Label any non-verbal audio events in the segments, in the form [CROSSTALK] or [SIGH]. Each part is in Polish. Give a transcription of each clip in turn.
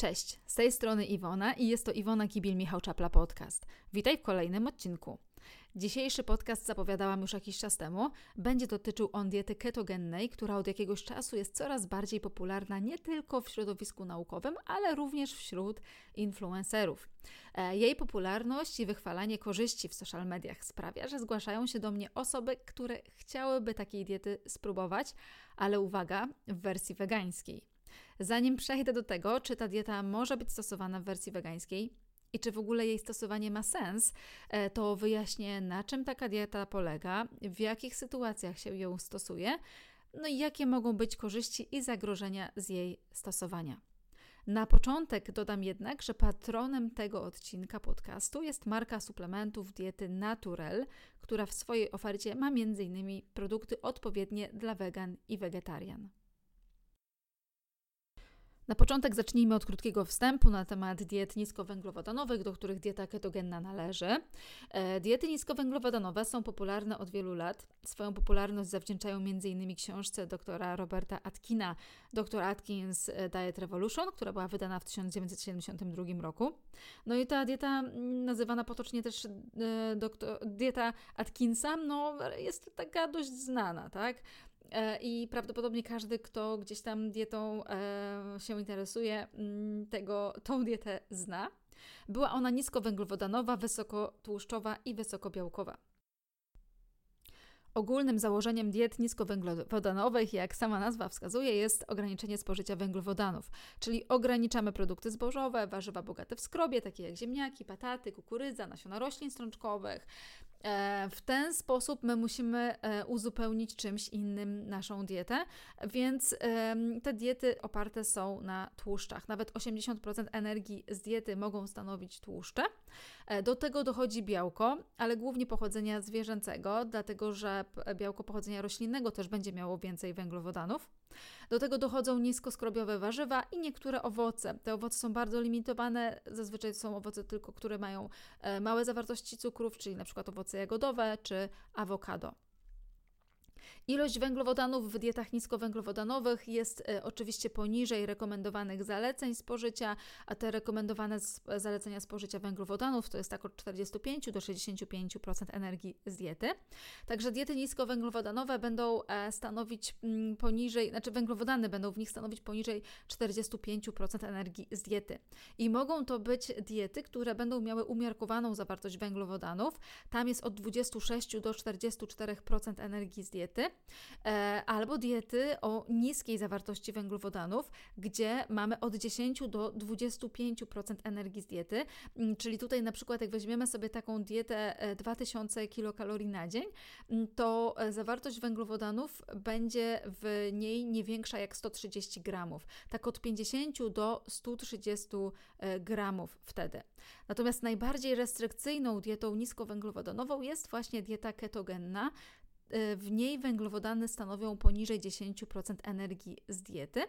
Cześć, z tej strony Iwona i jest to Iwona Kibil-Michał Czapla Podcast. Witaj w kolejnym odcinku. Dzisiejszy podcast zapowiadałam już jakiś czas temu. Będzie dotyczył on diety ketogennej, która od jakiegoś czasu jest coraz bardziej popularna nie tylko w środowisku naukowym, ale również wśród influencerów. E, jej popularność i wychwalanie korzyści w social mediach sprawia, że zgłaszają się do mnie osoby, które chciałyby takiej diety spróbować, ale uwaga, w wersji wegańskiej. Zanim przejdę do tego, czy ta dieta może być stosowana w wersji wegańskiej i czy w ogóle jej stosowanie ma sens, e, to wyjaśnię, na czym taka dieta polega, w jakich sytuacjach się ją stosuje, no i jakie mogą być korzyści i zagrożenia z jej stosowania. Na początek dodam jednak, że patronem tego odcinka podcastu jest marka suplementów diety Naturel, która w swojej ofercie ma m.in. produkty odpowiednie dla wegan i wegetarian. Na początek zacznijmy od krótkiego wstępu na temat diet niskowęglowodanowych, do których dieta ketogenna należy. E, diety niskowęglowodanowe są popularne od wielu lat. Swoją popularność zawdzięczają m.in. książce doktora Roberta Atkina, Dr. Atkins e, Diet Revolution, która była wydana w 1972 roku. No i ta dieta, nazywana potocznie też e, doktor, dieta Atkinsa, no, jest taka dość znana, tak? E, I prawdopodobnie każdy, kto gdzieś tam dietą e, się interesuje, mm, tego, tą dietę zna. Była ona niskowęglowodanowa, wysokotłuszczowa i wysokobiałkowa. Ogólnym założeniem diet niskowęglowodanowych, jak sama nazwa wskazuje, jest ograniczenie spożycia węglowodanów, czyli ograniczamy produkty zbożowe, warzywa bogate w skrobie, takie jak ziemniaki, pataty, kukurydza, nasiona roślin strączkowych, w ten sposób my musimy e, uzupełnić czymś innym naszą dietę, więc te diety oparte są na tłuszczach. Nawet 80% energii z diety mogą stanowić tłuszcze. E, do tego dochodzi białko, ale głównie pochodzenia zwierzęcego, dlatego że białko pochodzenia roślinnego też będzie miało więcej węglowodanów. Do tego dochodzą niskoskrobiowe warzywa i niektóre owoce. Te owoce są bardzo limitowane, zazwyczaj są owoce tylko, które mają małe zawartości cukrów, czyli na przykład owoce jagodowe czy awokado. Ilość węglowodanów w dietach niskowęglowodanowych jest e, oczywiście poniżej rekomendowanych zaleceń spożycia, a te rekomendowane zalecenia spożycia węglowodanów to jest tak od 45 do 65% energii z diety. Także diety niskowęglowodanowe będą e, stanowić mm, poniżej, znaczy węglowodany będą w nich stanowić poniżej 45% energii z diety. I mogą to być diety, które będą miały umiarkowaną zawartość węglowodanów. Tam jest od 26 do 44% energii z diety albo diety o niskiej zawartości węglowodanów, gdzie mamy od 10 do 25% energii z diety. Mm, czyli tutaj na przykład jak weźmiemy sobie taką dietę 2000 e, kilokalorii na dzień, mm, to e, zawartość węglowodanów będzie w niej nie większa jak 130 gramów. Tak od 50 do 130 gramów wtedy. Natomiast najbardziej restrykcyjną dietą niskowęglowodanową jest właśnie dieta ketogenna, E, w niej węglowodany stanowią poniżej 10% energii z diety.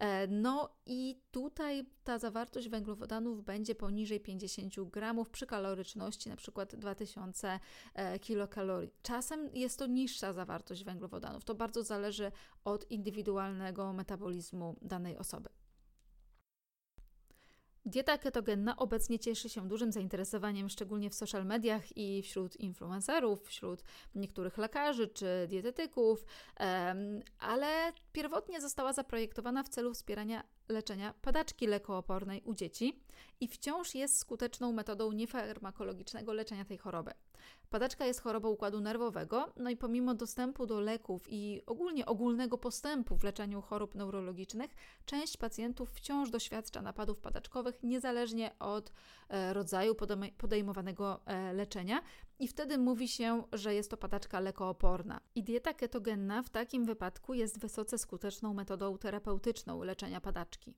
E, no i tutaj ta zawartość węglowodanów będzie poniżej 50 gramów przy kaloryczności na przykład 2000 e, kilokalorii. Czasem jest to niższa zawartość węglowodanów. To bardzo zależy od indywidualnego metabolizmu danej osoby. Dieta ketogenna obecnie cieszy się dużym zainteresowaniem, szczególnie w social mediach i wśród influencerów, wśród niektórych lekarzy czy dietetyków, ale pierwotnie została zaprojektowana w celu wspierania leczenia padaczki lekoopornej u dzieci i wciąż jest skuteczną metodą niefarmakologicznego leczenia tej choroby. Padaczka jest chorobą układu nerwowego, no i pomimo dostępu do leków i ogólnie ogólnego postępu w leczeniu chorób neurologicznych, część pacjentów wciąż doświadcza napadów padaczkowych niezależnie od e, rodzaju podejmowanego e, leczenia i wtedy mówi się, że jest to padaczka lekooporna. I dieta ketogenna w takim wypadku jest wysoce skuteczną metodą terapeutyczną leczenia padaczki.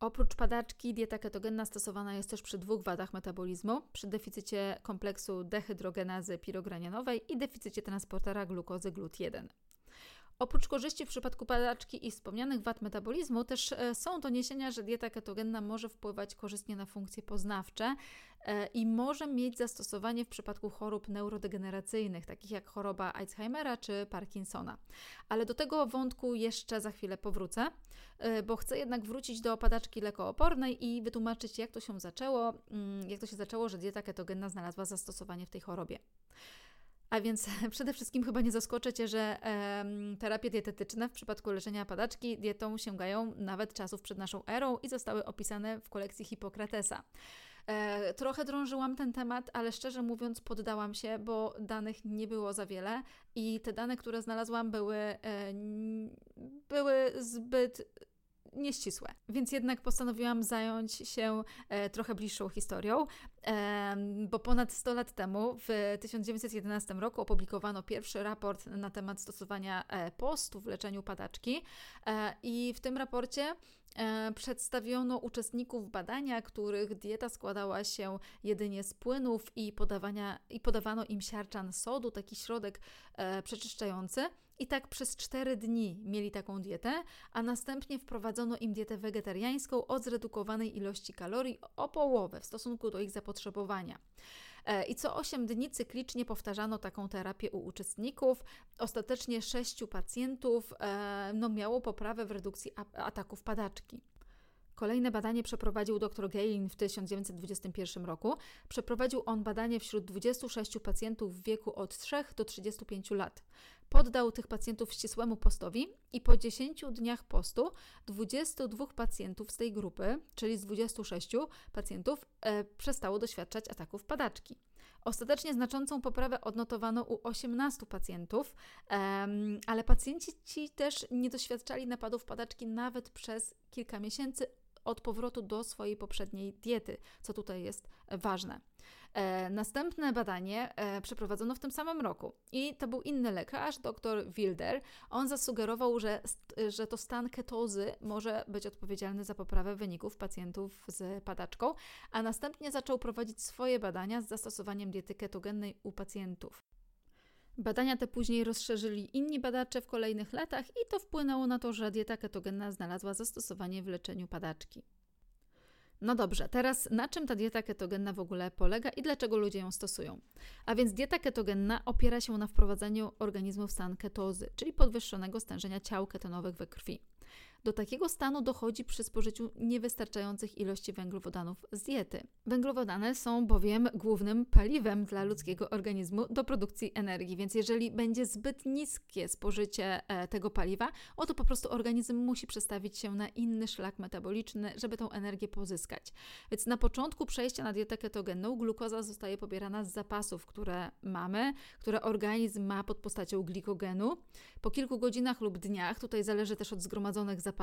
Oprócz padaczki, dieta ketogenna stosowana jest też przy dwóch wadach metabolizmu: przy deficycie kompleksu dehydrogenazy pirogranianowej i deficycie transportera glukozy GLUT1. Oprócz korzyści w przypadku padaczki i wspomnianych wad metabolizmu, też e, są doniesienia, że dieta ketogenna może wpływać korzystnie na funkcje poznawcze e, i może mieć zastosowanie w przypadku chorób neurodegeneracyjnych, takich jak choroba Alzheimera czy Parkinsona. Ale do tego wątku jeszcze za chwilę powrócę, e, bo chcę jednak wrócić do padaczki lekoopornej i wytłumaczyć, jak to się zaczęło, mm, jak to się zaczęło, że dieta ketogenna znalazła zastosowanie w tej chorobie. A więc [LAUGHS] przede wszystkim chyba nie zaskoczę Cię, że e, terapie dietetyczne w przypadku leczenia padaczki dietą sięgają nawet czasów przed naszą erą i zostały opisane w kolekcji Hipokratesa. E, trochę drążyłam ten temat, ale szczerze mówiąc poddałam się, bo danych nie było za wiele i te dane, które znalazłam były, e, były zbyt nieścisłe. Więc jednak postanowiłam zająć się e, trochę bliższą historią, e, bo ponad 100 lat temu, w 1911 roku, opublikowano pierwszy raport na temat stosowania e, postu w leczeniu padaczki i w tym raporcie przedstawiono uczestników badania, których dieta składała się jedynie z płynów i, podawania, i podawano im siarczan sodu, taki środek przeczyszczający. I tak przez 4 dni mieli taką dietę, a następnie wprowadzono im dietę wegetariańską o zredukowanej ilości kalorii o połowę w stosunku do ich zapotrzebowania. E, I co 8 dni cyklicznie powtarzano taką terapię u uczestników. Ostatecznie 6 pacjentów e, no, miało poprawę w redukcji ataków padaczki. Kolejne badanie przeprowadził dr Gailin w 1921 roku. Przeprowadził on badanie wśród 26 pacjentów w wieku od 3 do 35 lat. Poddał tych pacjentów ścisłemu postowi i po 10 dniach postu 22 pacjentów z tej grupy, czyli z 26 pacjentów, e, przestało doświadczać ataków padaczki. Ostatecznie znaczącą poprawę odnotowano u 18 pacjentów, ale pacjenci ci też nie doświadczali napadów padaczki nawet przez kilka miesięcy od powrotu do swojej poprzedniej diety, co tutaj jest ważne. E, następne badanie e, przeprowadzono w tym samym roku i to był inny lekarz, dr Wilder. On zasugerował, że, że to stan ketozy może być odpowiedzialny za poprawę wyników pacjentów z padaczką, a następnie zaczął prowadzić swoje badania z zastosowaniem diety ketogennej u pacjentów. Badania te później rozszerzyli inni badacze w kolejnych latach i to wpłynęło na to, że dieta ketogenna znalazła zastosowanie w leczeniu padaczki. No dobrze, teraz na czym ta dieta ketogenna w ogóle polega i dlaczego ludzie ją stosują? A więc dieta ketogenna opiera się na wprowadzeniu organizmu w stan ketozy, czyli podwyższonego stężenia ciał ketonowych we krwi. Do takiego stanu dochodzi przy spożyciu niewystarczających ilości węglowodanów z diety. Węglowodany są bowiem głównym paliwem dla ludzkiego organizmu do produkcji energii, więc jeżeli będzie zbyt niskie spożycie e, tego paliwa, oto po prostu organizm musi przestawić się na inny szlak metaboliczny, żeby tą energię pozyskać. Więc na początku przejścia na dietę ketogenną glukoza zostaje pobierana z zapasów, które mamy, które organizm ma pod postacią glikogenu. Po kilku godzinach lub dniach, tutaj zależy też od zgromadzonych zapasów,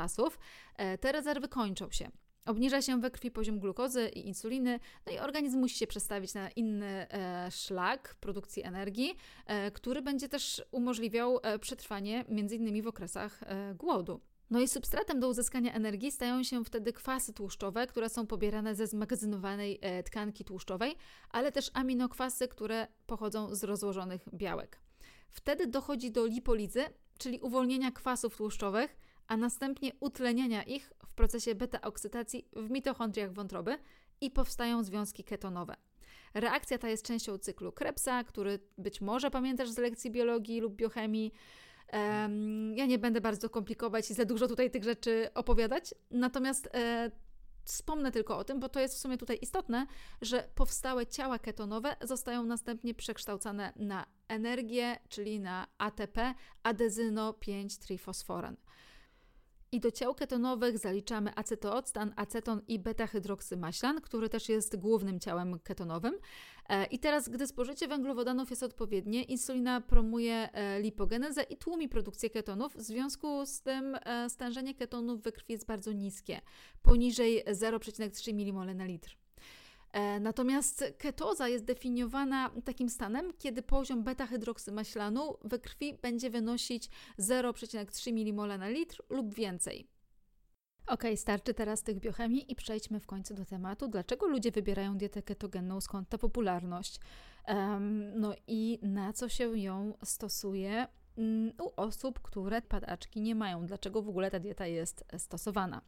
e, te rezerwy kończą się. Obniża się we krwi poziom glukozy i insuliny, no i organizm musi się przestawić na inny e, szlak produkcji energii, e, który będzie też umożliwiał przetrwanie m.in. w okresach głodu. No i substratem do uzyskania energii stają się wtedy kwasy tłuszczowe, które są pobierane ze zmagazynowanej tkanki tłuszczowej, ale też aminokwasy, które pochodzą z rozłożonych białek. Wtedy dochodzi do lipolizy, czyli uwolnienia kwasów tłuszczowych, a następnie utleniania ich w procesie beta-oksydacji w mitochondriach wątroby i powstają związki ketonowe. Reakcja ta jest częścią cyklu Krebsa, który być może pamiętasz z lekcji biologii lub biochemii. Um, ja nie będę bardzo komplikować i za dużo tutaj tych rzeczy opowiadać, natomiast e, wspomnę tylko o tym, bo to jest w sumie tutaj istotne, że powstałe ciała ketonowe zostają następnie przekształcane na energię, czyli na ATP, adezyno-5-trifosforan. I do ciał ketonowych zaliczamy acetooctan, aceton i beta-hydroksymaślan, który też jest głównym ciałem ketonowym. E, I teraz, gdy spożycie węglowodanów jest odpowiednie, insulina promuje e, lipogenezę i tłumi produkcję ketonów. W związku z tym e, stężenie ketonów we krwi jest bardzo niskie, poniżej 0,3 mmol na litr. E, natomiast ketoza jest definiowana takim stanem, kiedy poziom beta-hydroksymaślanu we krwi będzie wynosić 0,3 mmol na litr lub więcej. Ok, starczy teraz tych biochemii i przejdźmy w końcu do tematu, dlaczego ludzie wybierają dietę ketogenną, skąd ta popularność, um, no i na co się ją stosuje mm, u osób, które padaczki nie mają. Dlaczego w ogóle ta dieta jest stosowana?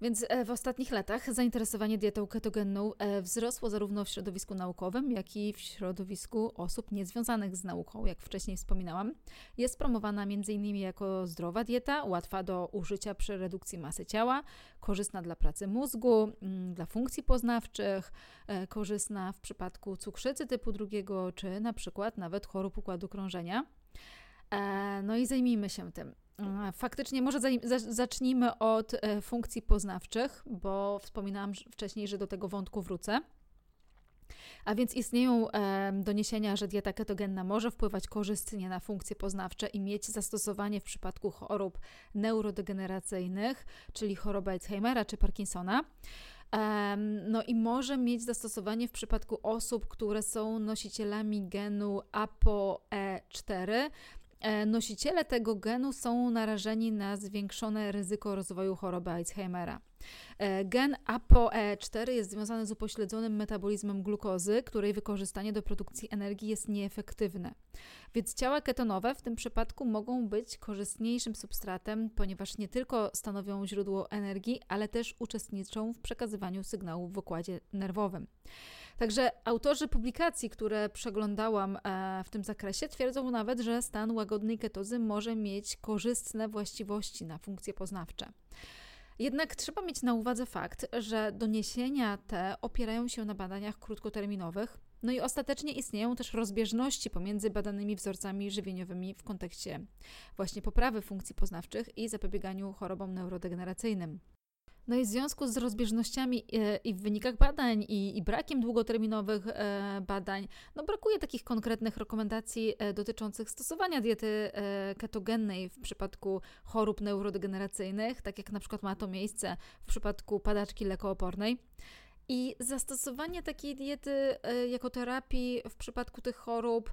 Więc e, w ostatnich latach zainteresowanie dietą ketogenną e, wzrosło zarówno w środowisku naukowym, jak i w środowisku osób niezwiązanych z nauką, jak wcześniej wspominałam. Jest promowana m.in. jako zdrowa dieta, łatwa do użycia przy redukcji masy ciała, korzystna dla pracy mózgu, mm, dla funkcji poznawczych, e, korzystna w przypadku cukrzycy typu drugiego, czy na przykład nawet chorób układu krążenia. No i zajmijmy się tym. Faktycznie, może zacznijmy od e, funkcji poznawczych, bo wspominałam wcześniej, że do tego wątku wrócę. A więc istnieją e, doniesienia, że dieta ketogenna może wpływać korzystnie na funkcje poznawcze i mieć zastosowanie w przypadku chorób neurodegeneracyjnych, czyli choroby Alzheimera czy Parkinsona. No i może mieć zastosowanie w przypadku osób, które są nosicielami genu ApoE4, E, nosiciele tego genu są narażeni na zwiększone ryzyko rozwoju choroby Alzheimera. E, gen ApoE4 jest związany z upośledzonym metabolizmem glukozy, której wykorzystanie do produkcji energii jest nieefektywne. Więc ciała ketonowe w tym przypadku mogą być korzystniejszym substratem, ponieważ nie tylko stanowią źródło energii, ale też uczestniczą w przekazywaniu sygnałów w układzie nerwowym. Także autorzy publikacji, które przeglądałam e, w tym zakresie, twierdzą nawet, że stan łagodnej ketozy może mieć korzystne właściwości na funkcje poznawcze. Jednak trzeba mieć na uwadze fakt, że doniesienia te opierają się na badaniach krótkoterminowych, no i ostatecznie istnieją też rozbieżności pomiędzy badanymi wzorcami żywieniowymi w kontekście właśnie poprawy funkcji poznawczych i zapobieganiu chorobom neurodegeneracyjnym. No i w związku z rozbieżnościami e, i w wynikach badań, i, i brakiem długoterminowych e, badań, no brakuje takich konkretnych rekomendacji e, dotyczących stosowania diety ketogennej w przypadku chorób neurodegeneracyjnych, tak jak na przykład ma to miejsce w przypadku padaczki lekoopornej. I zastosowanie takiej diety jako terapii w przypadku tych chorób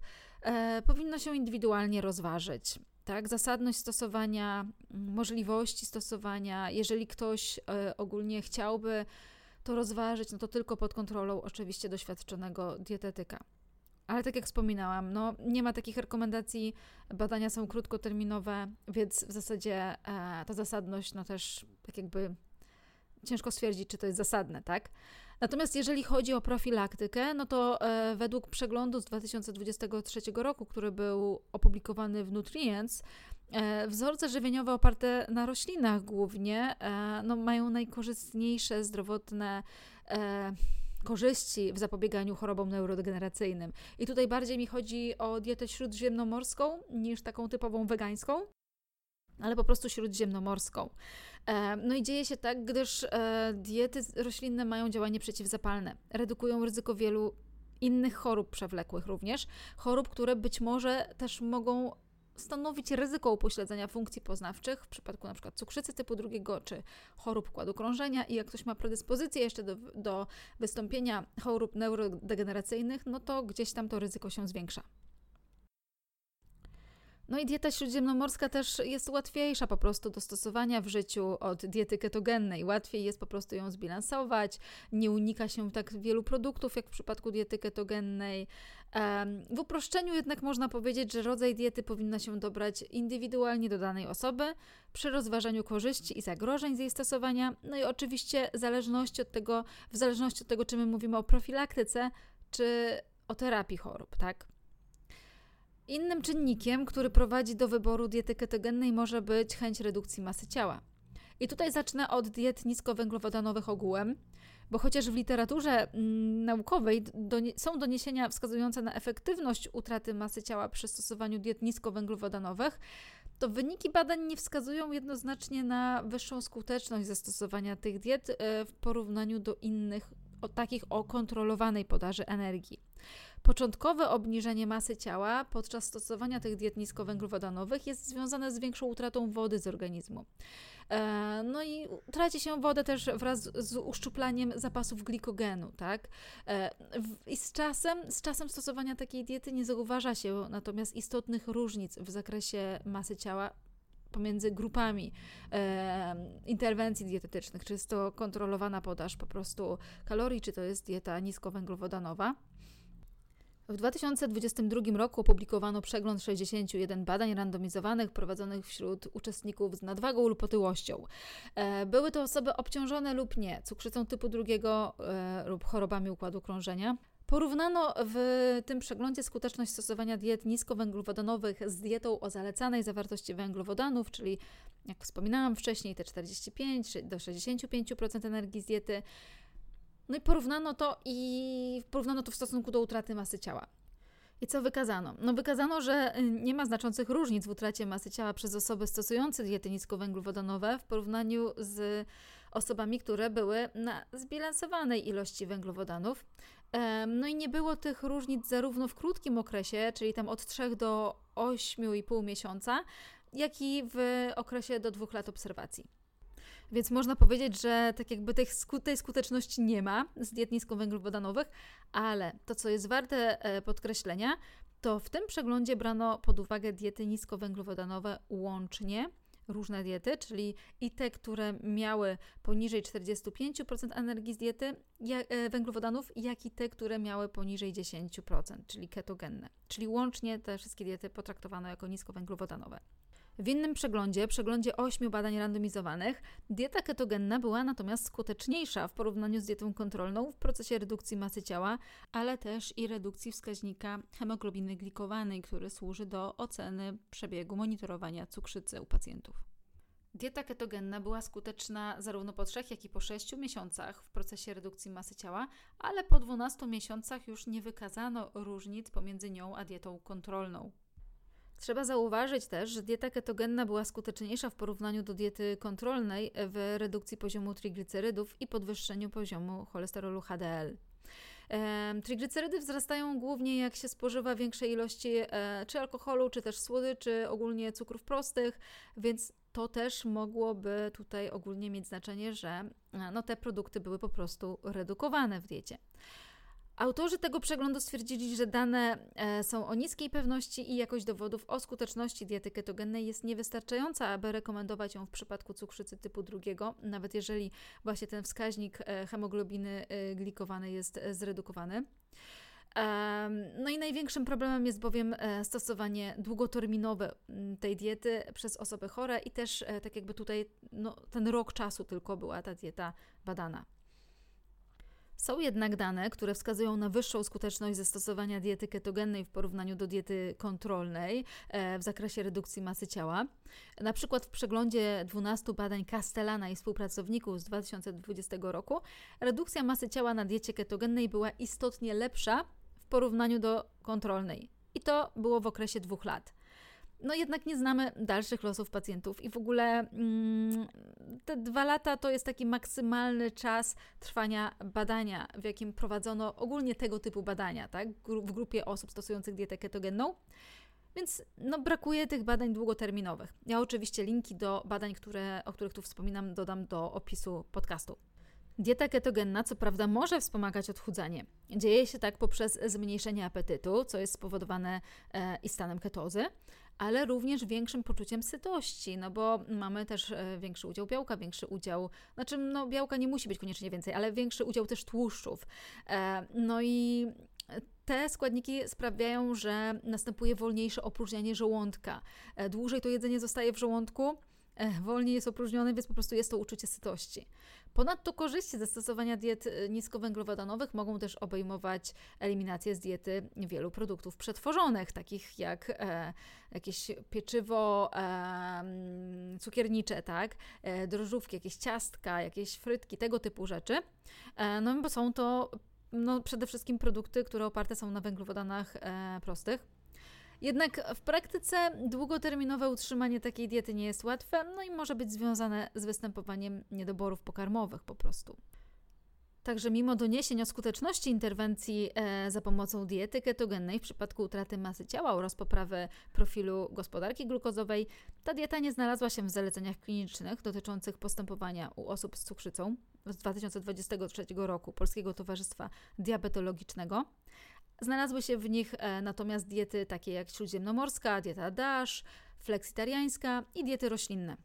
powinno się indywidualnie rozważyć tak? Zasadność stosowania, możliwości stosowania. Jeżeli ktoś e, ogólnie chciałby to rozważyć, no to tylko pod kontrolą oczywiście doświadczonego dietetyka. Ale tak jak wspominałam, no nie ma takich rekomendacji, badania są krótkoterminowe, więc w zasadzie e, ta zasadność, no też tak jakby ciężko stwierdzić, czy to jest zasadne, tak? Natomiast jeżeli chodzi o profilaktykę, no to e, według przeglądu z 2023 roku, który był opublikowany w Nutrients, e, wzorce żywieniowe oparte na roślinach głównie e, no, mają najkorzystniejsze zdrowotne korzyści w zapobieganiu chorobom neurodegeneracyjnym. I tutaj bardziej mi chodzi o dietę śródziemnomorską niż taką typową wegańską ale po prostu śródziemnomorską. E, no i dzieje się tak, gdyż e, diety roślinne mają działanie przeciwzapalne, redukują ryzyko wielu innych chorób przewlekłych również, chorób, które być może też mogą stanowić ryzyko upośledzenia funkcji poznawczych w przypadku np. cukrzycy typu drugiego czy chorób układu krążenia i jak ktoś ma predyspozycję jeszcze do, do wystąpienia chorób neurodegeneracyjnych, no to gdzieś tam to ryzyko się zwiększa. No i dieta śródziemnomorska też jest łatwiejsza po prostu do stosowania w życiu od diety ketogennej. Łatwiej jest po prostu ją zbilansować, nie unika się tak wielu produktów jak w przypadku diety ketogennej. W uproszczeniu jednak można powiedzieć, że rodzaj diety powinna się dobrać indywidualnie do danej osoby przy rozważaniu korzyści i zagrożeń z jej stosowania. No i oczywiście w zależności od tego, w zależności od tego, czy my mówimy o profilaktyce, czy o terapii chorób, tak? Innym czynnikiem, który prowadzi do wyboru diety ketogennej może być chęć redukcji masy ciała. I tutaj zacznę od diet niskowęglowodanowych ogółem, bo chociaż w literaturze mm, naukowej są doniesienia wskazujące na efektywność utraty masy ciała przy stosowaniu diet niskowęglowodanowych, to wyniki badań nie wskazują jednoznacznie na wyższą skuteczność zastosowania tych diet e, w porównaniu do innych, o takich o kontrolowanej podaży energii. Początkowe obniżenie masy ciała podczas stosowania tych diet niskowęglowodanowych jest związane z większą utratą wody z organizmu. E, no i traci się wodę też wraz z uszczuplaniem zapasów glikogenu, tak? E, I z czasem, z czasem stosowania takiej diety nie zauważa się natomiast istotnych różnic w zakresie masy ciała pomiędzy grupami e, interwencji dietetycznych, czy jest to kontrolowana podaż po prostu kalorii, czy to jest dieta niskowęglowodanowa. W 2022 roku opublikowano przegląd 61 badań randomizowanych prowadzonych wśród uczestników z nadwagą lub otyłością. E, były to osoby obciążone lub nie cukrzycą typu drugiego e, lub chorobami układu krążenia. Porównano w tym przeglądzie skuteczność stosowania diet niskowęglowodanowych z dietą o zalecanej zawartości węglowodanów, czyli jak wspominałam wcześniej, te 45 do 65% energii z diety. No i porównano to i porównano to w stosunku do utraty masy ciała. I co wykazano? No wykazano, że nie ma znaczących różnic w utracie masy ciała przez osoby stosujące diety niskowęglowodanowe w porównaniu z osobami, które były na zbilansowanej ilości węglowodanów. No i nie było tych różnic zarówno w krótkim okresie, czyli tam od 3 do 8,5 miesiąca, jak i w okresie do 2 lat obserwacji. Więc można powiedzieć, że tak jakby tej, tej skuteczności nie ma z diet niskowęglowodanowych, ale to, co jest warte e, podkreślenia, to w tym przeglądzie brano pod uwagę diety niskowęglowodanowe łącznie różne diety, czyli i te, które miały poniżej 45% energii z diety e, węglowodanów, jak i te, które miały poniżej 10%, czyli ketogenne. Czyli łącznie te wszystkie diety potraktowano jako niskowęglowodanowe. W innym przeglądzie, przeglądzie 8 badań randomizowanych, dieta ketogenna była natomiast skuteczniejsza w porównaniu z dietą kontrolną w procesie redukcji masy ciała, ale też i redukcji wskaźnika hemoglobiny glikowanej, który służy do oceny przebiegu monitorowania cukrzycy u pacjentów. Dieta ketogenna była skuteczna zarówno po 3, jak i po 6 miesiącach w procesie redukcji masy ciała, ale po 12 miesiącach już nie wykazano różnic pomiędzy nią a dietą kontrolną. Trzeba zauważyć też, że dieta ketogenna była skuteczniejsza w porównaniu do diety kontrolnej w redukcji poziomu triglicerydów i podwyższeniu poziomu cholesterolu HDL. Triglicerydy wzrastają głównie jak się spożywa większej ilości e, czy alkoholu, czy też słodyczy, ogólnie cukrów prostych, więc to też mogłoby tutaj ogólnie mieć znaczenie, że e, no, te produkty były po prostu redukowane w diecie. Autorzy tego przeglądu stwierdzili, że dane e, są o niskiej pewności i jakość dowodów o skuteczności diety ketogennej jest niewystarczająca, aby rekomendować ją w przypadku cukrzycy typu drugiego, nawet jeżeli właśnie ten wskaźnik e, hemoglobiny e, glikowanej jest zredukowany. No i największym problemem jest bowiem stosowanie długoterminowe tej diety przez osoby chore i też tak jakby tutaj no, ten rok czasu tylko była ta dieta badana. Są jednak dane, które wskazują na wyższą skuteczność zastosowania diety ketogennej w porównaniu do diety kontrolnej e, w zakresie redukcji masy ciała. Na przykład w przeglądzie 12 badań Castellana i współpracowników z 2020 roku redukcja masy ciała na diecie ketogennej była istotnie lepsza w porównaniu do kontrolnej. I to było w okresie dwóch lat no jednak nie znamy dalszych losów pacjentów i w ogóle mm, te dwa lata to jest taki maksymalny czas trwania badania, w jakim prowadzono ogólnie tego typu badania, tak, w grupie osób stosujących dietę ketogenną. Więc no, brakuje tych badań długoterminowych. Ja oczywiście linki do badań, które, o których tu wspominam, dodam do opisu podcastu. Dieta ketogenna, co prawda, może wspomagać odchudzanie. Dzieje się tak poprzez zmniejszenie apetytu, co jest spowodowane e, i stanem ketozy, ale również większym poczuciem sytości, no bo mamy też e, większy udział białka, większy udział, znaczy no białka nie musi być koniecznie więcej, ale większy udział też tłuszczów. E, no i te składniki sprawiają, że następuje wolniejsze opróżnianie żołądka. E, dłużej to jedzenie zostaje w żołądku, wolniej jest opróżniony, więc po prostu jest to uczucie sytości. Ponadto korzyści ze stosowania diet niskowęglowodanowych mogą też obejmować eliminację z diety wielu produktów przetworzonych, takich jak e, jakieś pieczywo e, cukiernicze, tak? E, drożdżówki, jakieś ciastka, jakieś frytki, tego typu rzeczy. E, no bo są to no, przede wszystkim produkty, które oparte są na węglowodanach e, prostych. Jednak w praktyce długoterminowe utrzymanie takiej diety nie jest łatwe, no i może być związane z występowaniem niedoborów pokarmowych po prostu. Także mimo doniesień o skuteczności interwencji e, za pomocą diety ketogennej w przypadku utraty masy ciała oraz poprawy profilu gospodarki glukozowej, ta dieta nie znalazła się w zaleceniach klinicznych dotyczących postępowania u osób z cukrzycą z 2023 roku Polskiego Towarzystwa Diabetologicznego. Znalazły się w nich e, natomiast diety takie jak śródziemnomorska, dieta DASH, fleksitariańska i diety roślinne.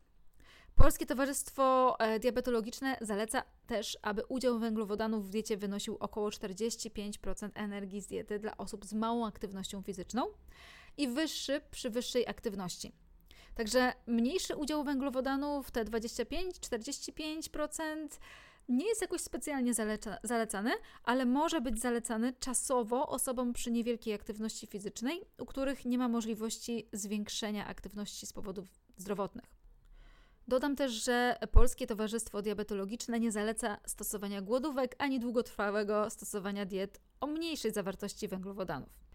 Polskie Towarzystwo e, Diabetologiczne zaleca też, aby udział węglowodanów w diecie wynosił około 45% energii z diety dla osób z małą aktywnością fizyczną i wyższy przy wyższej aktywności. Także mniejszy udział węglowodanów, te 25-45%, nie jest jakoś specjalnie zaleca, zalecany, ale może być zalecany czasowo osobom przy niewielkiej aktywności fizycznej, u których nie ma możliwości zwiększenia aktywności z powodów zdrowotnych. Dodam też, że Polskie Towarzystwo Diabetologiczne nie zaleca stosowania głodówek ani długotrwałego stosowania diet o mniejszej zawartości węglowodanów.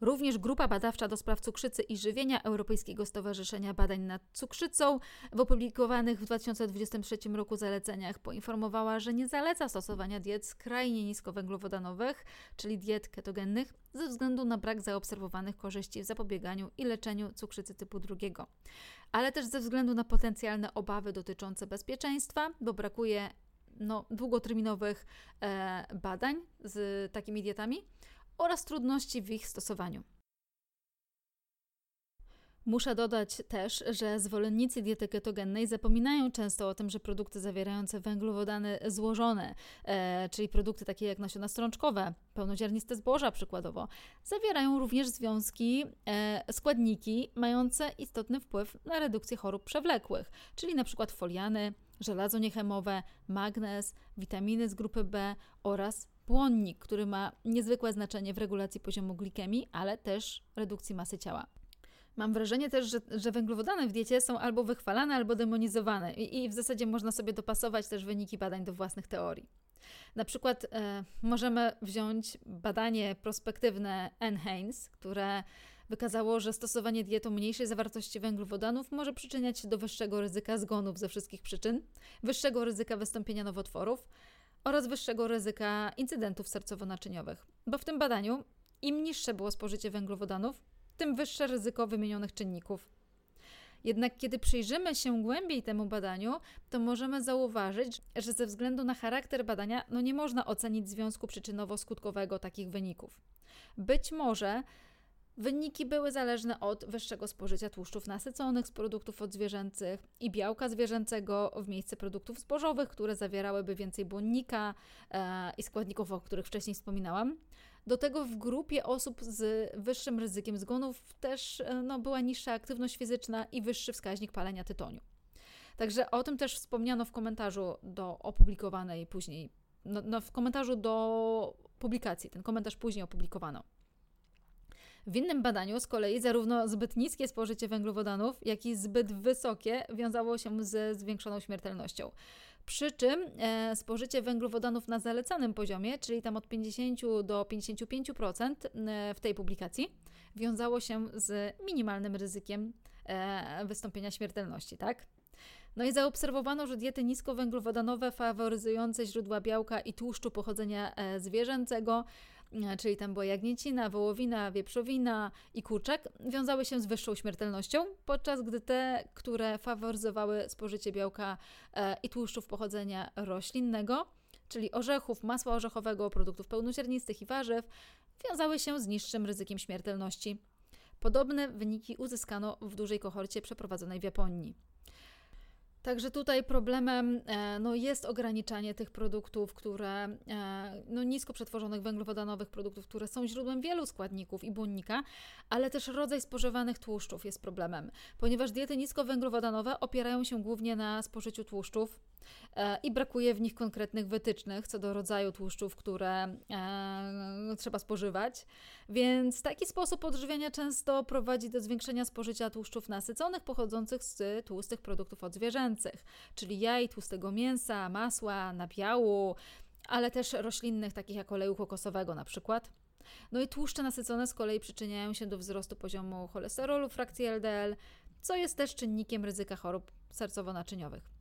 Również grupa badawcza do spraw cukrzycy i żywienia Europejskiego Stowarzyszenia Badań nad Cukrzycą w opublikowanych w 2023 roku zaleceniach poinformowała, że nie zaleca stosowania diet skrajnie niskowęglowodanowych, czyli diet ketogennych, ze względu na brak zaobserwowanych korzyści w zapobieganiu i leczeniu cukrzycy typu drugiego, ale też ze względu na potencjalne obawy dotyczące bezpieczeństwa, bo brakuje no, długoterminowych e, badań z takimi dietami oraz trudności w ich stosowaniu. Muszę dodać też, że zwolennicy diety ketogennej zapominają często o tym, że produkty zawierające węglowodany złożone, e, czyli produkty takie jak nasiona strączkowe, pełnoziarniste zboża przykładowo, zawierają również związki, e, składniki mające istotny wpływ na redukcję chorób przewlekłych, czyli np. foliany, żelazo niechemowe, magnez, witaminy z grupy B oraz błonnik, który ma niezwykłe znaczenie w regulacji poziomu glikemii, ale też redukcji masy ciała. Mam wrażenie też, że, że węglowodany w diecie są albo wychwalane, albo demonizowane i, i w zasadzie można sobie dopasować też wyniki badań do własnych teorii. Na przykład e, możemy wziąć badanie prospektywne Haynes, które wykazało, że stosowanie diety mniejszej zawartości węglowodanów może przyczyniać się do wyższego ryzyka zgonów ze wszystkich przyczyn, wyższego ryzyka wystąpienia nowotworów, oraz wyższego ryzyka incydentów sercowo-naczyniowych. Bo w tym badaniu im niższe było spożycie węglowodanów, tym wyższe ryzyko wymienionych czynników. Jednak kiedy przyjrzymy się głębiej temu badaniu, to możemy zauważyć, że ze względu na charakter badania no nie można ocenić związku przyczynowo-skutkowego takich wyników. Być może Wyniki były zależne od wyższego spożycia tłuszczów nasyconych z produktów odzwierzęcych i białka zwierzęcego w miejsce produktów zbożowych, które zawierałyby więcej błonnika e, i składników, o których wcześniej wspominałam. Do tego w grupie osób z wyższym ryzykiem zgonów też e, no, była niższa aktywność fizyczna i wyższy wskaźnik palenia tytoniu. Także o tym też wspomniano w komentarzu do opublikowanej później, no, no w komentarzu do publikacji. Ten komentarz później opublikowano. W innym badaniu z kolei zarówno zbyt niskie spożycie węglowodanów, jak i zbyt wysokie wiązało się ze zwiększoną śmiertelnością. Przy czym e, spożycie węglowodanów na zalecanym poziomie, czyli tam od 50 do 55% e, w tej publikacji, wiązało się z minimalnym ryzykiem e, wystąpienia śmiertelności, tak? No i zaobserwowano, że diety niskowęglowodanowe faworyzujące źródła białka i tłuszczu pochodzenia e, zwierzęcego czyli tam była jagnięcina, wołowina, wieprzowina i kurczak, wiązały się z wyższą śmiertelnością, podczas gdy te, które faworyzowały spożycie białka e, i tłuszczów pochodzenia roślinnego, czyli orzechów, masła orzechowego, produktów pełnoziarnistych i warzyw, wiązały się z niższym ryzykiem śmiertelności. Podobne wyniki uzyskano w dużej kohorcie przeprowadzonej w Japonii. Także tutaj problemem e, no, jest ograniczanie tych produktów, które, e, no, nisko przetworzonych węglowodanowych produktów, które są źródłem wielu składników i błonnika, ale też rodzaj spożywanych tłuszczów jest problemem, ponieważ diety niskowęglowodanowe opierają się głównie na spożyciu tłuszczów, i brakuje w nich konkretnych wytycznych co do rodzaju tłuszczów, które e, trzeba spożywać. Więc taki sposób odżywiania często prowadzi do zwiększenia spożycia tłuszczów nasyconych pochodzących z tłustych produktów odzwierzęcych, czyli jaj, tłustego mięsa, masła, nabiału, ale też roślinnych, takich jak oleju kokosowego na przykład. No i tłuszcze nasycone z kolei przyczyniają się do wzrostu poziomu cholesterolu, frakcji LDL, co jest też czynnikiem ryzyka chorób sercowo-naczyniowych.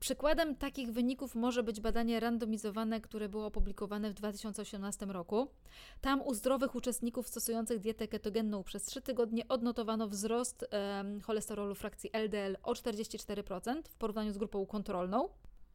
Przykładem takich wyników może być badanie randomizowane, które było opublikowane w 2018 roku. Tam u zdrowych uczestników stosujących dietę ketogenną przez 3 tygodnie odnotowano wzrost e, cholesterolu frakcji LDL o 44% w porównaniu z grupą kontrolną,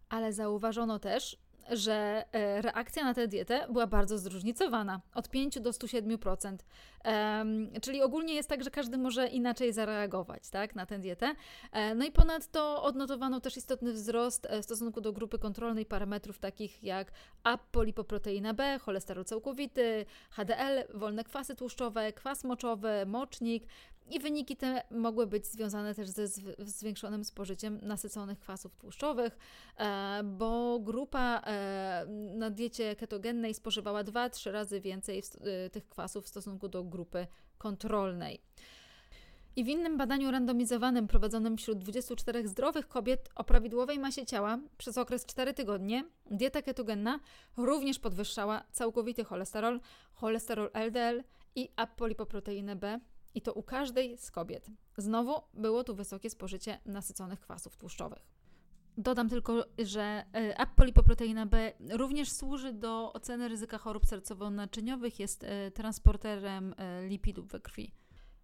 ale zauważono też, że e, reakcja na tę dietę była bardzo zróżnicowana, od 5 do 107%. Um, czyli ogólnie jest tak, że każdy może inaczej zareagować tak, na tę dietę. E, no i ponadto odnotowano też istotny wzrost e, w stosunku do grupy kontrolnej parametrów takich jak apolipoproteina B, cholesterol całkowity, HDL, wolne kwasy tłuszczowe, kwas moczowy, mocznik, i wyniki te mogły być związane też ze zwiększonym spożyciem nasyconych kwasów tłuszczowych, e, bo grupa e, na diecie ketogennej spożywała 2-3 razy więcej e, tych kwasów w stosunku do grupy kontrolnej. I w innym badaniu randomizowanym prowadzonym wśród 24 zdrowych kobiet o prawidłowej masie ciała przez okres 4 tygodni dieta ketogenna również podwyższała całkowity cholesterol, cholesterol LDL i apolipoproteinę B i to u każdej z kobiet. Znowu było tu wysokie spożycie nasyconych kwasów tłuszczowych. Dodam tylko, że e, apolipoproteina B również służy do oceny ryzyka chorób sercowo-naczyniowych, jest e, transporterem e, lipidów we krwi.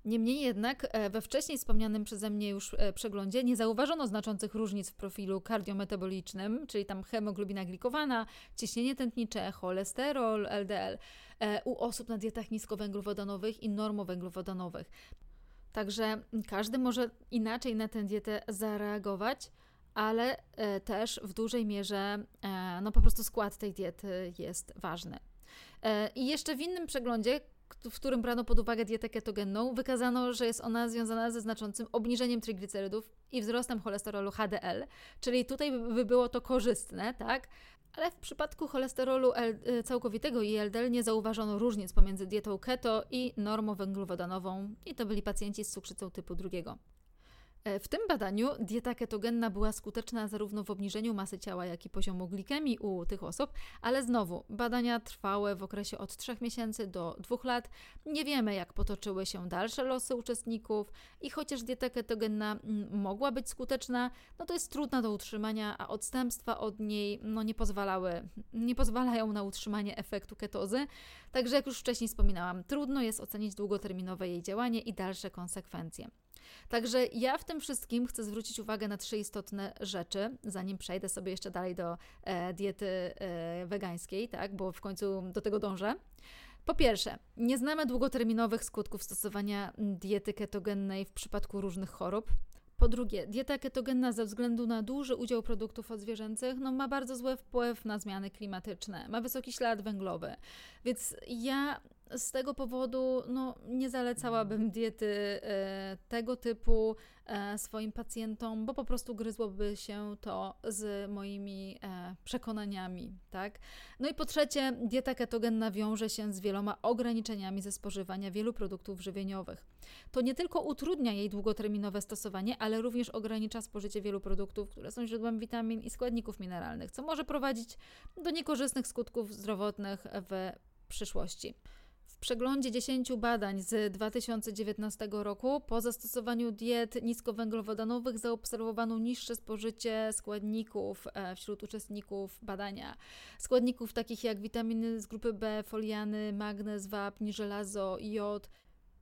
Niemniej jednak e, we wcześniej wspomnianym przeze mnie już e, przeglądzie nie zauważono znaczących różnic w profilu kardiometabolicznym, czyli tam hemoglobina glikowana, ciśnienie tętnicze, cholesterol, LDL e, u osób na dietach niskowęglowodanowych i normowęglowodanowych. Także każdy może inaczej na tę dietę zareagować, ale też w dużej mierze no po prostu skład tej diety jest ważny. I jeszcze w innym przeglądzie, w którym brano pod uwagę dietę ketogenną, wykazano, że jest ona związana ze znaczącym obniżeniem triglicerydów i wzrostem cholesterolu HDL, czyli tutaj by było to korzystne, tak? Ale w przypadku cholesterolu y, całkowitego i LDL nie zauważono różnic pomiędzy dietą keto i normą węglowodanową i to byli pacjenci z cukrzycą typu drugiego. E, w tym badaniu dieta ketogenna była skuteczna zarówno w obniżeniu masy ciała, jak i poziomu glikemii u tych osób, ale znowu badania trwały w okresie od 3 miesięcy do 2 lat. Nie wiemy, jak potoczyły się dalsze losy uczestników i chociaż dieta ketogenna mm, mogła być skuteczna, no to jest trudna do utrzymania, a odstępstwa od niej no, nie pozwalały, nie pozwalają na utrzymanie efektu ketozy. Także jak już wcześniej wspominałam, trudno jest ocenić długoterminowe jej działanie i dalsze konsekwencje. Także ja w tym wszystkim chcę zwrócić uwagę na trzy istotne rzeczy, zanim przejdę sobie jeszcze dalej do e, diety e, wegańskiej, tak, bo w końcu do tego dążę. Po pierwsze, nie znamy długoterminowych skutków stosowania diety ketogennej w przypadku różnych chorób. Po drugie, dieta ketogenna ze względu na duży udział produktów odzwierzęcych no, ma bardzo zły wpływ na zmiany klimatyczne, ma wysoki ślad węglowy. Więc ja z tego powodu no, nie zalecałabym diety e, tego typu e, swoim pacjentom, bo po prostu gryzłoby się to z moimi e, przekonaniami, tak? No i po trzecie, dieta ketogenna wiąże się z wieloma ograniczeniami ze spożywania wielu produktów żywieniowych. To nie tylko utrudnia jej długoterminowe stosowanie, ale również ogranicza spożycie wielu produktów, które są źródłem witamin i składników mineralnych, co może prowadzić do niekorzystnych skutków zdrowotnych w przyszłości. Przeglądzie 10 badań z 2019 roku po zastosowaniu diet niskowęglowodanowych zaobserwowano niższe spożycie składników e, wśród uczestników badania. Składników takich jak witaminy z grupy B, foliany, magnez, wapń, żelazo, jod,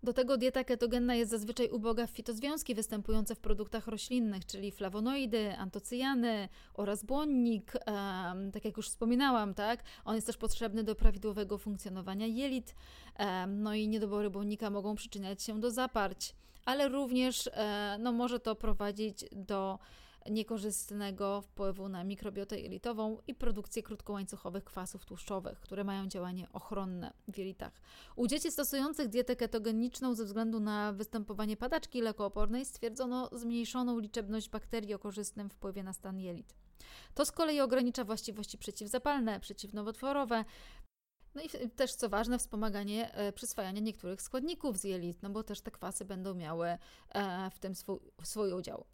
do tego dieta ketogenna jest zazwyczaj uboga w fitozwiązki występujące w produktach roślinnych, czyli flawonoidy, antocyjany oraz błonnik, um, tak jak już wspominałam, tak? On jest też potrzebny do prawidłowego funkcjonowania jelit, um, no i niedobory błonnika mogą przyczyniać się do zaparć, ale również um, no, może to prowadzić do niekorzystnego wpływu na mikrobiotę jelitową i produkcję krótkołańcuchowych kwasów tłuszczowych, które mają działanie ochronne w jelitach. U dzieci stosujących dietę ketogeniczną ze względu na występowanie padaczki lekoopornej stwierdzono zmniejszoną liczebność bakterii o korzystnym wpływie na stan jelit. To z kolei ogranicza właściwości przeciwzapalne, przeciwnowotworowe, no i też, co ważne, wspomaganie e, przyswajania niektórych składników z jelit, no bo też te kwasy będą miały e, w tym swój, swój udział.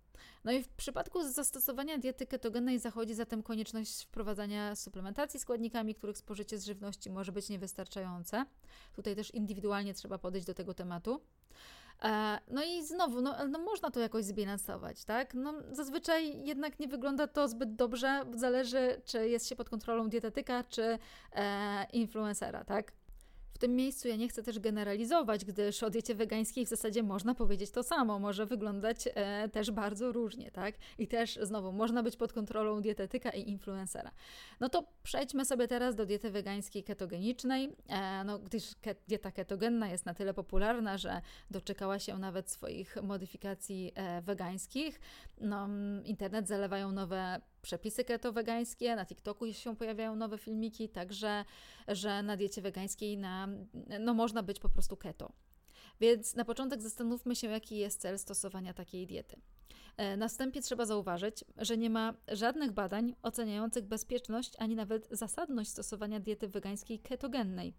No i w przypadku zastosowania diety ketogennej zachodzi zatem konieczność wprowadzania suplementacji składnikami, których spożycie z żywności może być niewystarczające. Tutaj też indywidualnie trzeba podejść do tego tematu. E, no i znowu, no, no można to jakoś zbilansować, tak? No, zazwyczaj jednak nie wygląda to zbyt dobrze, zależy czy jest się pod kontrolą dietetyka, czy e, influencera, tak? W tym miejscu ja nie chcę też generalizować, gdyż o diecie wegańskiej w zasadzie można powiedzieć to samo, może wyglądać e, też bardzo różnie, tak? I też znowu można być pod kontrolą dietetyka i influencera. No to przejdźmy sobie teraz do diety wegańskiej ketogenicznej, e, no, gdyż ke dieta ketogenna jest na tyle popularna, że doczekała się nawet swoich modyfikacji e, wegańskich. No, internet zalewają nowe przepisy keto-wegańskie, na TikToku się pojawiają nowe filmiki, także, że na diecie wegańskiej na, no, można być po prostu keto. Więc na początek zastanówmy się, jaki jest cel stosowania takiej diety. E, następnie trzeba zauważyć, że nie ma żadnych badań oceniających bezpieczność ani nawet zasadność stosowania diety wegańskiej ketogennej.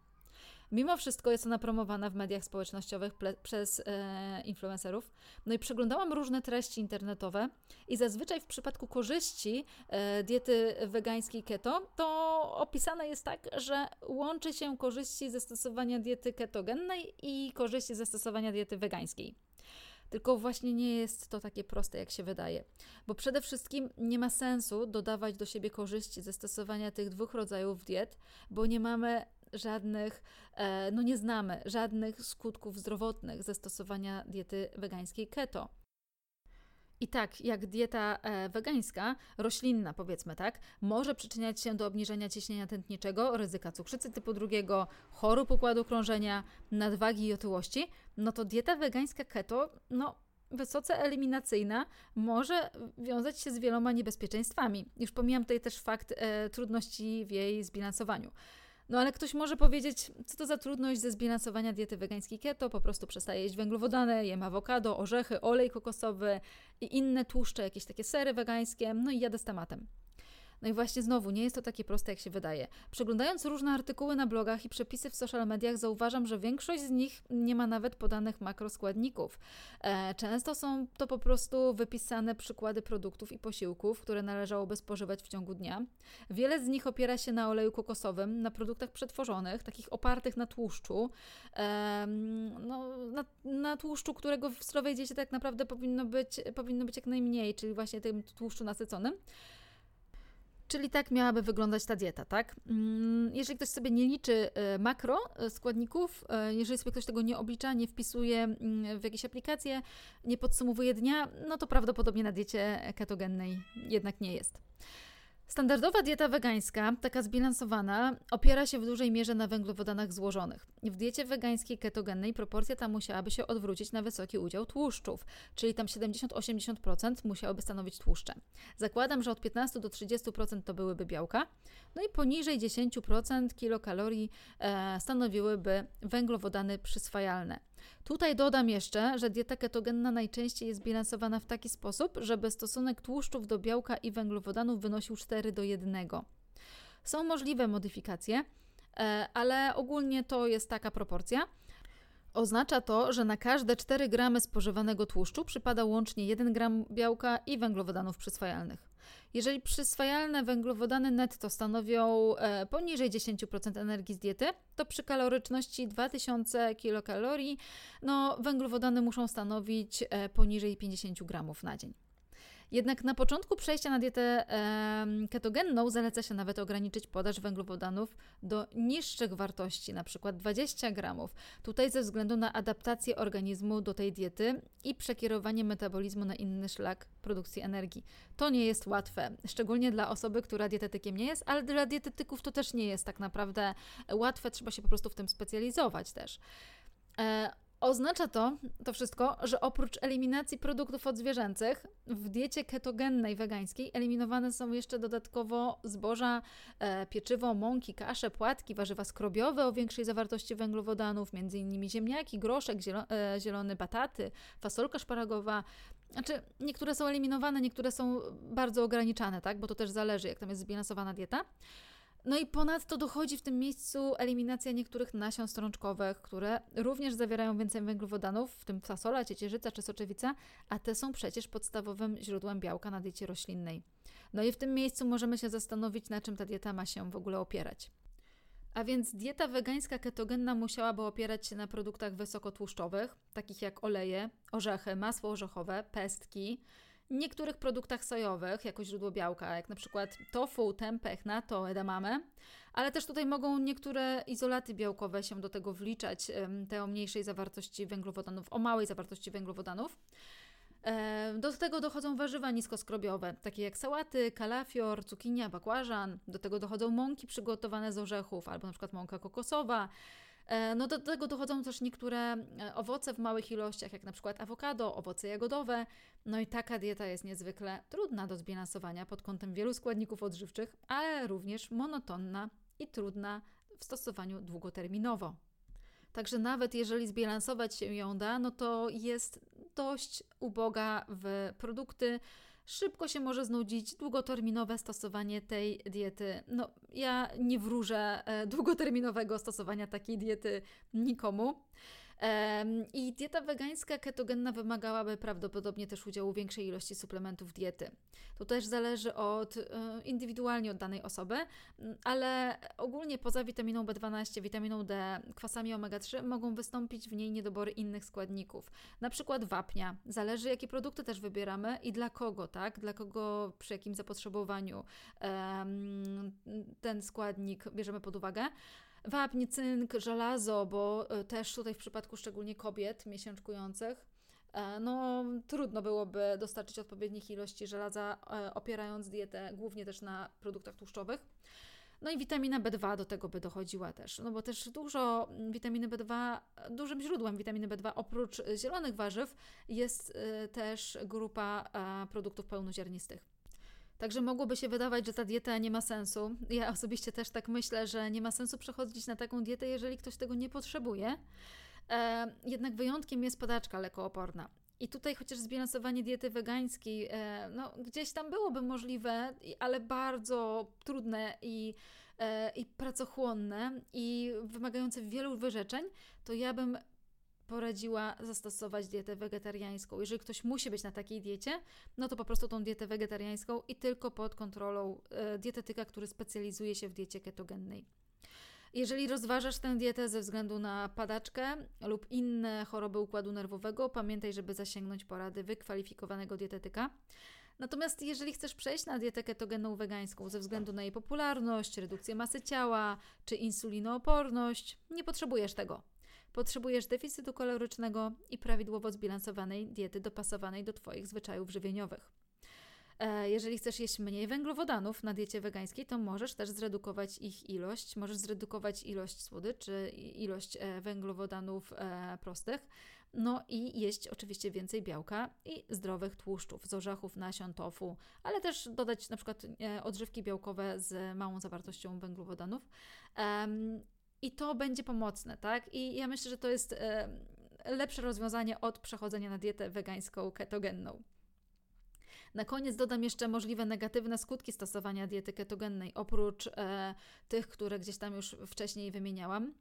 Mimo wszystko jest ona promowana w mediach społecznościowych przez e, influencerów. No i przeglądałam różne treści internetowe i zazwyczaj w przypadku korzyści e, diety wegańskiej keto to opisane jest tak, że łączy się korzyści ze stosowania diety ketogennej i korzyści ze stosowania diety wegańskiej. Tylko właśnie nie jest to takie proste, jak się wydaje. Bo przede wszystkim nie ma sensu dodawać do siebie korzyści ze stosowania tych dwóch rodzajów diet, bo nie mamy żadnych, e, no nie znamy żadnych skutków zdrowotnych ze stosowania diety wegańskiej keto. I tak, jak dieta e, wegańska, roślinna powiedzmy tak, może przyczyniać się do obniżenia ciśnienia tętniczego, ryzyka cukrzycy typu drugiego, chorób układu krążenia, nadwagi i otyłości, no to dieta wegańska keto, no wysoce eliminacyjna może wiązać się z wieloma niebezpieczeństwami. Już pomijam tutaj też fakt e, trudności w jej zbilansowaniu. No ale ktoś może powiedzieć, co to za trudność ze zbilansowania diety wegańskiej keto, po prostu przestaje jeść węglowodany, jem awokado, orzechy, olej kokosowy i inne tłuszcze, jakieś takie sery wegańskie, no i jadę z tematem. No i właśnie znowu, nie jest to takie proste, jak się wydaje. Przeglądając różne artykuły na blogach i przepisy w social mediach, zauważam, że większość z nich nie ma nawet podanych makroskładników. E, często są to po prostu wypisane przykłady produktów i posiłków, które należałoby spożywać w ciągu dnia. Wiele z nich opiera się na oleju kokosowym, na produktach przetworzonych, takich opartych na tłuszczu, e, no, na, na, tłuszczu, którego w zdrowej diecie tak naprawdę powinno być, powinno być jak najmniej, czyli właśnie tym tłuszczu nasyconym. Czyli tak miałaby wyglądać ta dieta, tak? Mm, jeżeli ktoś sobie nie liczy e, makro e, składników, e, jeżeli sobie ktoś tego nie oblicza, nie wpisuje mm, w jakieś aplikacje, nie podsumowuje dnia, no to prawdopodobnie na diecie ketogennej jednak nie jest. Standardowa dieta wegańska, taka zbilansowana, opiera się w dużej mierze na węglowodanach złożonych. W diecie wegańskiej ketogennej proporcja ta musiałaby się odwrócić na wysoki udział tłuszczów, czyli tam 70-80% musiałyby stanowić tłuszcze. Zakładam, że od 15 do 30% to byłyby białka, no i poniżej 10% kilokalorii e, stanowiłyby węglowodany przyswajalne. Tutaj dodam jeszcze, że dieta ketogenna najczęściej jest bilansowana w taki sposób, żeby stosunek tłuszczów do białka i węglowodanów wynosił 4 do 1. Są możliwe modyfikacje, e, ale ogólnie to jest taka proporcja. Oznacza to, że na każde 4 gramy spożywanego tłuszczu przypada łącznie 1 gram białka i węglowodanów przyswajalnych. Jeżeli przyswajalne węglowodany netto stanowią e, poniżej 10% energii z diety, to przy kaloryczności 2000 kilokalorii no, węglowodany muszą stanowić e, poniżej 50 gramów na dzień. Jednak na początku przejścia na dietę ketogenną zaleca się nawet ograniczyć podaż węglowodanów do niższych wartości, np. 20 gramów. Tutaj ze względu na adaptację organizmu do tej diety i przekierowanie metabolizmu na inny szlak produkcji energii. To nie jest łatwe, szczególnie dla osoby, która dietetykiem nie jest, ale dla dietetyków to też nie jest tak naprawdę łatwe, trzeba się po prostu w tym specjalizować też. Oznacza to, to wszystko, że oprócz eliminacji produktów odzwierzęcych, w diecie ketogennej wegańskiej eliminowane są jeszcze dodatkowo zboża, e, pieczywo, mąki, kasze, płatki, warzywa skrobiowe o większej zawartości węglowodanów, m.in. ziemniaki, groszek, zielo, e, zielone bataty, fasolka szparagowa. Znaczy, niektóre są eliminowane, niektóre są bardzo ograniczane, tak? bo to też zależy, jak tam jest zbilansowana dieta. No i ponadto dochodzi w tym miejscu eliminacja niektórych nasion strączkowych, które również zawierają więcej węglowodanów, w tym fasola, ciecierzyca czy soczewica, a te są przecież podstawowym źródłem białka na diecie roślinnej. No i w tym miejscu możemy się zastanowić, na czym ta dieta ma się w ogóle opierać. A więc dieta wegańska ketogenna musiałaby opierać się na produktach wysokotłuszczowych, takich jak oleje, orzechy, masło orzechowe, pestki, niektórych produktach sojowych jako źródło białka, jak na przykład tofu, tempeh, natto, edamame, ale też tutaj mogą niektóre izolaty białkowe się do tego wliczać, te o mniejszej zawartości węglowodanów, o małej zawartości węglowodanów. Do tego dochodzą warzywa niskoskrobiowe, takie jak sałaty, kalafior, cukinia, bakłażan. Do tego dochodzą mąki przygotowane z orzechów, albo na przykład mąka kokosowa. E, no do tego dochodzą też niektóre e, owoce w małych ilościach, jak na przykład awokado, owoce jagodowe. No i taka dieta jest niezwykle trudna do zbilansowania pod kątem wielu składników odżywczych, ale również monotonna i trudna w stosowaniu długoterminowo. Także nawet jeżeli zbilansować się ją da, no to jest dość uboga w produkty. Szybko się może znudzić długoterminowe stosowanie tej diety. No, ja nie wróżę e, długoterminowego stosowania takiej diety nikomu. I dieta wegańska ketogenna wymagałaby prawdopodobnie też udziału większej ilości suplementów diety. To też zależy od e, indywidualnie od danej osoby, ale ogólnie poza witaminą B12, witaminą D, kwasami omega-3 mogą wystąpić w niej niedobory innych składników, na przykład wapnia. Zależy jakie produkty też wybieramy i dla kogo, tak? Dla kogo, przy jakim zapotrzebowaniu ten składnik bierzemy pod uwagę wapń, cynk, żelazo, bo e, też tutaj w przypadku szczególnie kobiet miesiączkujących, e, no trudno byłoby dostarczyć odpowiednich ilości żelaza, e, opierając dietę głównie też na produktach tłuszczowych. No i witamina B2 do tego by dochodziła też, no bo też dużo witaminy B2, dużym źródłem witaminy B2 oprócz zielonych warzyw jest też grupa produktów pełnoziarnistych. Także mogłoby się wydawać, że ta dieta nie ma sensu. Ja osobiście też tak myślę, że nie ma sensu przechodzić na taką dietę, jeżeli ktoś tego nie potrzebuje. E, jednak wyjątkiem jest padaczka lekooporna. I tutaj chociaż zbilansowanie diety wegańskiej, e, no, gdzieś tam byłoby możliwe, ale bardzo trudne i, e, i pracochłonne i wymagające wielu wyrzeczeń, to ja bym poradziła zastosować dietę wegetariańską. Jeżeli ktoś musi być na takiej diecie, no to po prostu tą dietę wegetariańską i tylko pod kontrolą e, dietetyka, który specjalizuje się w diecie ketogennej. Jeżeli rozważasz tę dietę ze względu na padaczkę lub inne choroby układu nerwowego, pamiętaj, żeby zasięgnąć porady wykwalifikowanego dietetyka. Natomiast jeżeli chcesz przejść na dietę ketogenną wegańską ze względu na jej popularność, redukcję masy ciała czy insulinooporność, nie potrzebujesz tego. Potrzebujesz deficytu kalorycznego i prawidłowo zbilansowanej diety dopasowanej do Twoich zwyczajów żywieniowych. E, jeżeli chcesz jeść mniej węglowodanów na diecie wegańskiej, to możesz też zredukować ich ilość. Możesz zredukować ilość słodyczy, ilość e, węglowodanów e, prostych, no i jeść oczywiście więcej białka i zdrowych tłuszczów z orzechów, nasion, tofu, ale też dodać na przykład odżywki białkowe z małą zawartością węglowodanów. I to będzie pomocne, tak? I ja myślę, że to jest e, lepsze rozwiązanie od przechodzenia na dietę wegańską, ketogenną. Na koniec dodam jeszcze możliwe negatywne skutki stosowania diety ketogennej, oprócz e, tych, które gdzieś tam już wcześniej wymieniałam.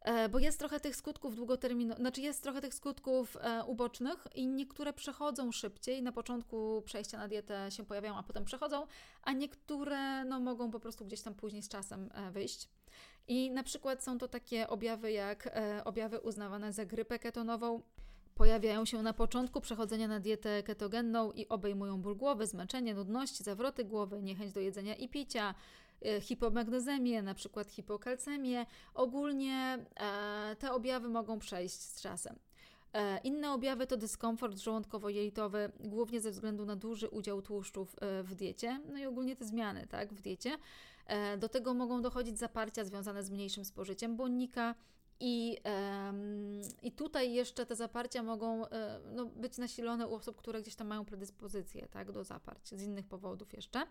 E, bo jest trochę tych skutków długoterminowych, znaczy jest trochę tych skutków e, ubocznych i niektóre przechodzą szybciej. Na początku przejścia na dietę się pojawiają, a potem przechodzą, a niektóre no, mogą po prostu gdzieś tam później z czasem e, wyjść. I na przykład są to takie objawy jak objawy uznawane za grypę ketonową. Pojawiają się na początku przechodzenia na dietę ketogenną i obejmują ból głowy, zmęczenie, nudność, zawroty głowy, niechęć do jedzenia i picia, hipomagnezemię, na przykład hipokalcemię. Ogólnie e, te objawy mogą przejść z czasem. E, inne objawy to dyskomfort żołądkowo-jelitowy, głównie ze względu na duży udział tłuszczów e, w diecie, no i ogólnie te zmiany tak, w diecie. Do tego mogą dochodzić zaparcia związane z mniejszym spożyciem błonnika, i, I tutaj jeszcze te zaparcia mogą no, być nasilone u osób, które gdzieś tam mają predyspozycję tak, do zaparć, z innych powodów jeszcze.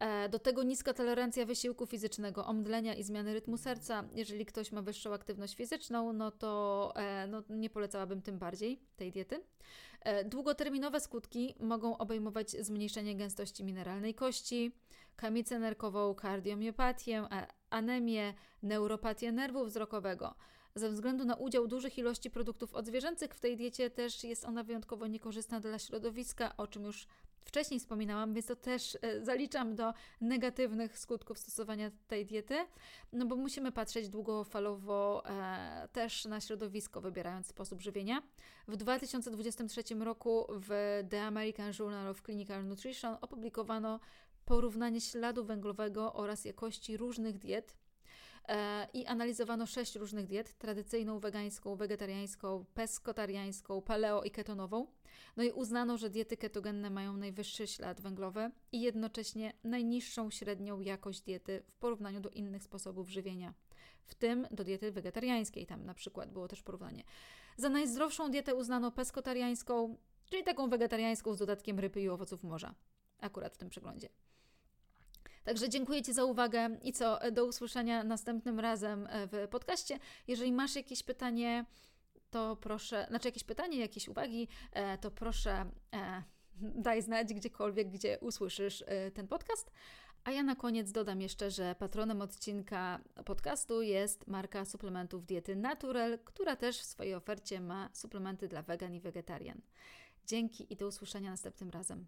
E, do tego niska tolerancja wysiłku fizycznego, omdlenia i zmiany rytmu serca. Jeżeli ktoś ma wyższą aktywność fizyczną, no to e, no, nie polecałabym tym bardziej tej diety. E, długoterminowe skutki mogą obejmować zmniejszenie gęstości mineralnej kości, kamicę nerkową, kardiomiopatię, anemię, neuropatię nerwu wzrokowego. Ze względu na udział dużych ilości produktów odzwierzęcych w tej diecie też jest ona wyjątkowo niekorzystna dla środowiska, o czym już wcześniej wspominałam, więc to też e, zaliczam do negatywnych skutków stosowania tej diety, no bo musimy patrzeć długofalowo e, też na środowisko, wybierając sposób żywienia. W 2023 roku w The American Journal of Clinical Nutrition opublikowano porównanie śladu węglowego oraz jakości różnych diet i analizowano sześć różnych diet: tradycyjną, wegańską, wegetariańską, peskotariańską, paleo i ketonową. No i uznano, że diety ketogenne mają najwyższy ślad węglowy i jednocześnie najniższą średnią jakość diety w porównaniu do innych sposobów żywienia, w tym do diety wegetariańskiej. Tam na przykład było też porównanie. Za najzdrowszą dietę uznano peskotariańską, czyli taką wegetariańską z dodatkiem ryby i owoców morza, akurat w tym przeglądzie. Także dziękuję Ci za uwagę i co, do usłyszenia następnym razem w podcaście. Jeżeli masz jakieś pytanie, to proszę, znaczy jakieś pytanie, jakieś uwagi, e, to proszę e, [LAUGHS] daj znać gdziekolwiek, gdzie usłyszysz e, ten podcast. A ja na koniec dodam jeszcze, że patronem odcinka podcastu jest marka suplementów diety Natural, która też w swojej ofercie ma suplementy dla wegan i wegetarian. Dzięki i do usłyszenia następnym razem.